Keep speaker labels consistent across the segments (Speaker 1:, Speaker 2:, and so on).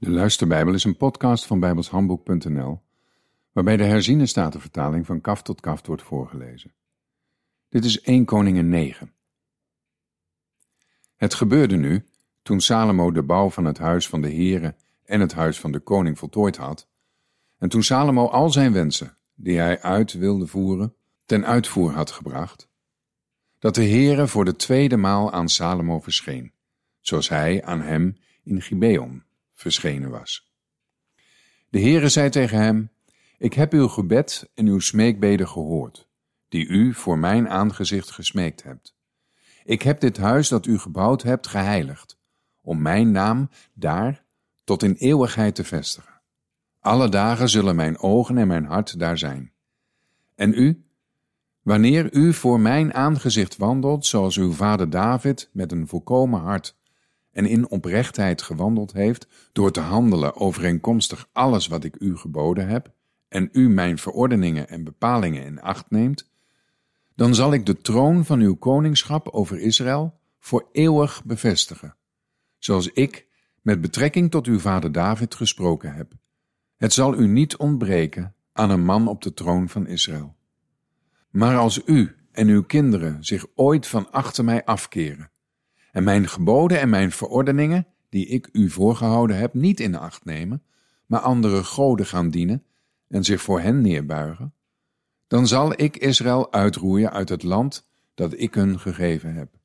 Speaker 1: De Luisterbijbel is een podcast van bijbelshandboek.nl, waarbij de herziene statenvertaling van kaf tot kaft wordt voorgelezen. Dit is 1 Koningen 9. Het gebeurde nu, toen Salomo de bouw van het huis van de Here en het huis van de koning voltooid had, en toen Salomo al zijn wensen, die hij uit wilde voeren, ten uitvoer had gebracht, dat de Heere voor de tweede maal aan Salomo verscheen, zoals hij aan hem in Gibeon verschenen was. De Heere zei tegen hem, ik heb uw gebed en uw smeekbeden gehoord, die u voor mijn aangezicht gesmeekt hebt. Ik heb dit huis dat u gebouwd hebt geheiligd, om mijn naam daar tot in eeuwigheid te vestigen. Alle dagen zullen mijn ogen en mijn hart daar zijn. En u, wanneer u voor mijn aangezicht wandelt, zoals uw vader David met een volkomen hart en in oprechtheid gewandeld heeft, door te handelen overeenkomstig alles wat ik u geboden heb, en u mijn verordeningen en bepalingen in acht neemt, dan zal ik de troon van uw koningschap over Israël voor eeuwig bevestigen, zoals ik met betrekking tot uw vader David gesproken heb. Het zal u niet ontbreken aan een man op de troon van Israël. Maar als u en uw kinderen zich ooit van achter mij afkeren en mijn geboden en mijn verordeningen, die ik u voorgehouden heb, niet in acht nemen, maar andere goden gaan dienen en zich voor hen neerbuigen, dan zal ik Israël uitroeien uit het land dat ik hun gegeven heb.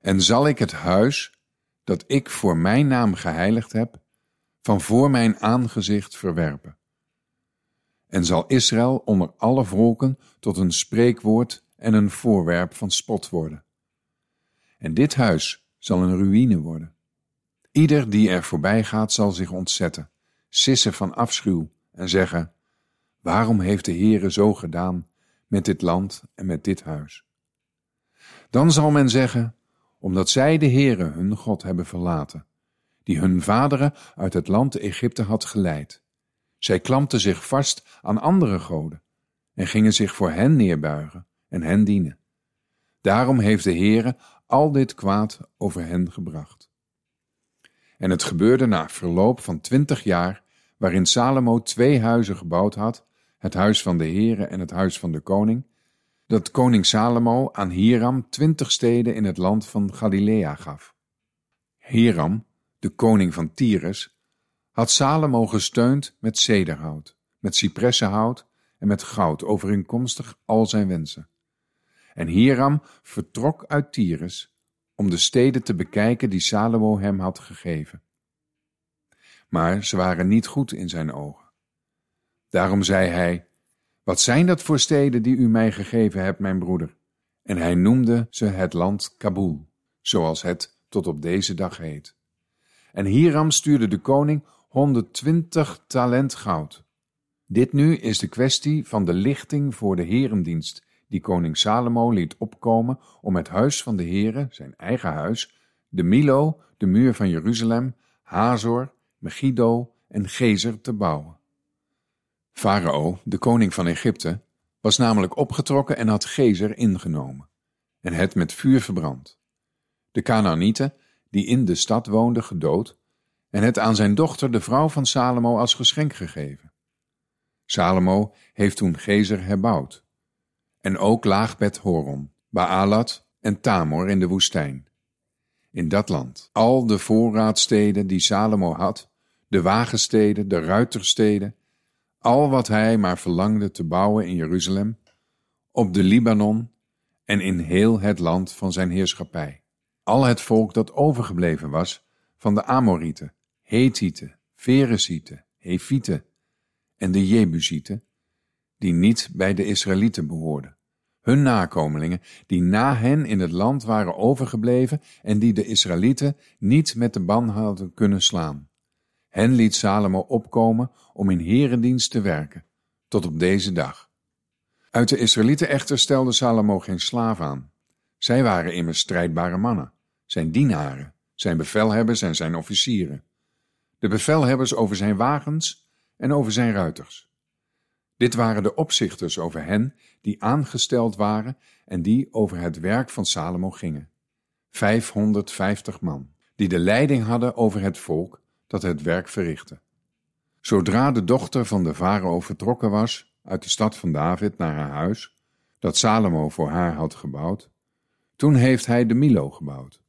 Speaker 1: En zal ik het huis dat ik voor mijn naam geheiligd heb, van voor mijn aangezicht verwerpen. En zal Israël onder alle volken tot een spreekwoord en een voorwerp van spot worden. En dit huis zal een ruïne worden. Ieder die er voorbij gaat zal zich ontzetten, sissen van afschuw en zeggen, waarom heeft de Heere zo gedaan met dit land en met dit huis? Dan zal men zeggen, omdat zij de Heere hun God hebben verlaten, die hun vaderen uit het land Egypte had geleid. Zij klampten zich vast aan andere goden en gingen zich voor hen neerbuigen en hen dienen. Daarom heeft de Heere al dit kwaad over hen gebracht. En het gebeurde na verloop van twintig jaar, waarin Salomo twee huizen gebouwd had, het huis van de Heere en het huis van de koning, dat koning Salomo aan Hiram twintig steden in het land van Galilea gaf. Hiram, de koning van Tyrus, had Salomo gesteund met cederhout, met cipressenhout en met goud overeenkomstig al zijn wensen. En Hiram vertrok uit Tyrus om de steden te bekijken die Salomo hem had gegeven. Maar ze waren niet goed in zijn ogen. Daarom zei hij, wat zijn dat voor steden die u mij gegeven hebt, mijn broeder? En hij noemde ze het land Kabul, zoals het tot op deze dag heet. En Hiram stuurde de koning 120 talent goud. Dit nu is de kwestie van de lichting voor de herendienst die koning Salomo liet opkomen om het huis van de Heere, zijn eigen huis, de Milo, de muur van Jeruzalem, Hazor, Megiddo en Gezer te bouwen. Farao, de koning van Egypte, was namelijk opgetrokken en had Gezer ingenomen en het met vuur verbrand. De Canaanieten, die in de stad woonden, gedood en het aan zijn dochter, de vrouw van Salomo, als geschenk gegeven. Salomo heeft toen Gezer herbouwd en ook Laagbed Horon, Baalat en Tamor in de woestijn. In dat land, al de voorraadsteden die Salomo had, de wagensteden, de ruitersteden, al wat hij maar verlangde te bouwen in Jeruzalem, op de Libanon en in heel het land van zijn heerschappij. Al het volk dat overgebleven was van de Amorieten, Hethieten, Ferezieten, Hefieten en de Jebusieten, die niet bij de Israëlieten behoorden. Hun nakomelingen, die na hen in het land waren overgebleven en die de Israëlieten niet met de ban hadden kunnen slaan. Hen liet Salomo opkomen om in herendienst te werken, tot op deze dag. Uit de Israëlieten echter stelde Salomo geen slaaf aan. Zij waren immers strijdbare mannen, zijn dienaren, zijn bevelhebbers en zijn officieren. De bevelhebbers over zijn wagens en over zijn ruiters. Dit waren de opzichters over hen die aangesteld waren en die over het werk van Salomo gingen. 550 man, die de leiding hadden over het volk, dat het werk verrichtte. Zodra de dochter van de farao vertrokken was uit de stad van David naar haar huis, dat Salomo voor haar had gebouwd, toen heeft hij de Milo gebouwd.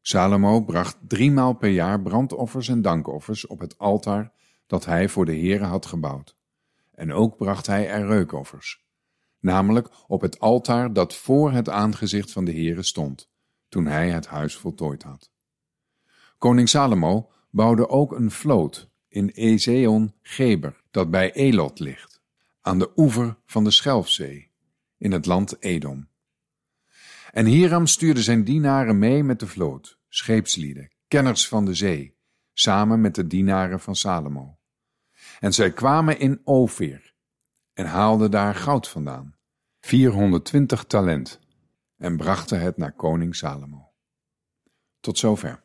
Speaker 1: Salomo bracht driemaal per jaar brandoffers en dankoffers op het altaar dat hij voor de Heere had gebouwd. En ook bracht hij er reukoffers, namelijk op het altaar dat voor het aangezicht van de Heere stond, toen hij het huis voltooid had. Koning Salomo bouwde ook een vloot in Ezeon Geber, dat bij Elot ligt, aan de oever van de Schelfzee, in het land Edom. En Hiram stuurde zijn dienaren mee met de vloot, scheepslieden, kenners van de zee, samen met de dienaren van Salomo. En zij kwamen in Ophir en haalden daar goud vandaan, 420 talent, en brachten het naar koning Salomo. Tot zover.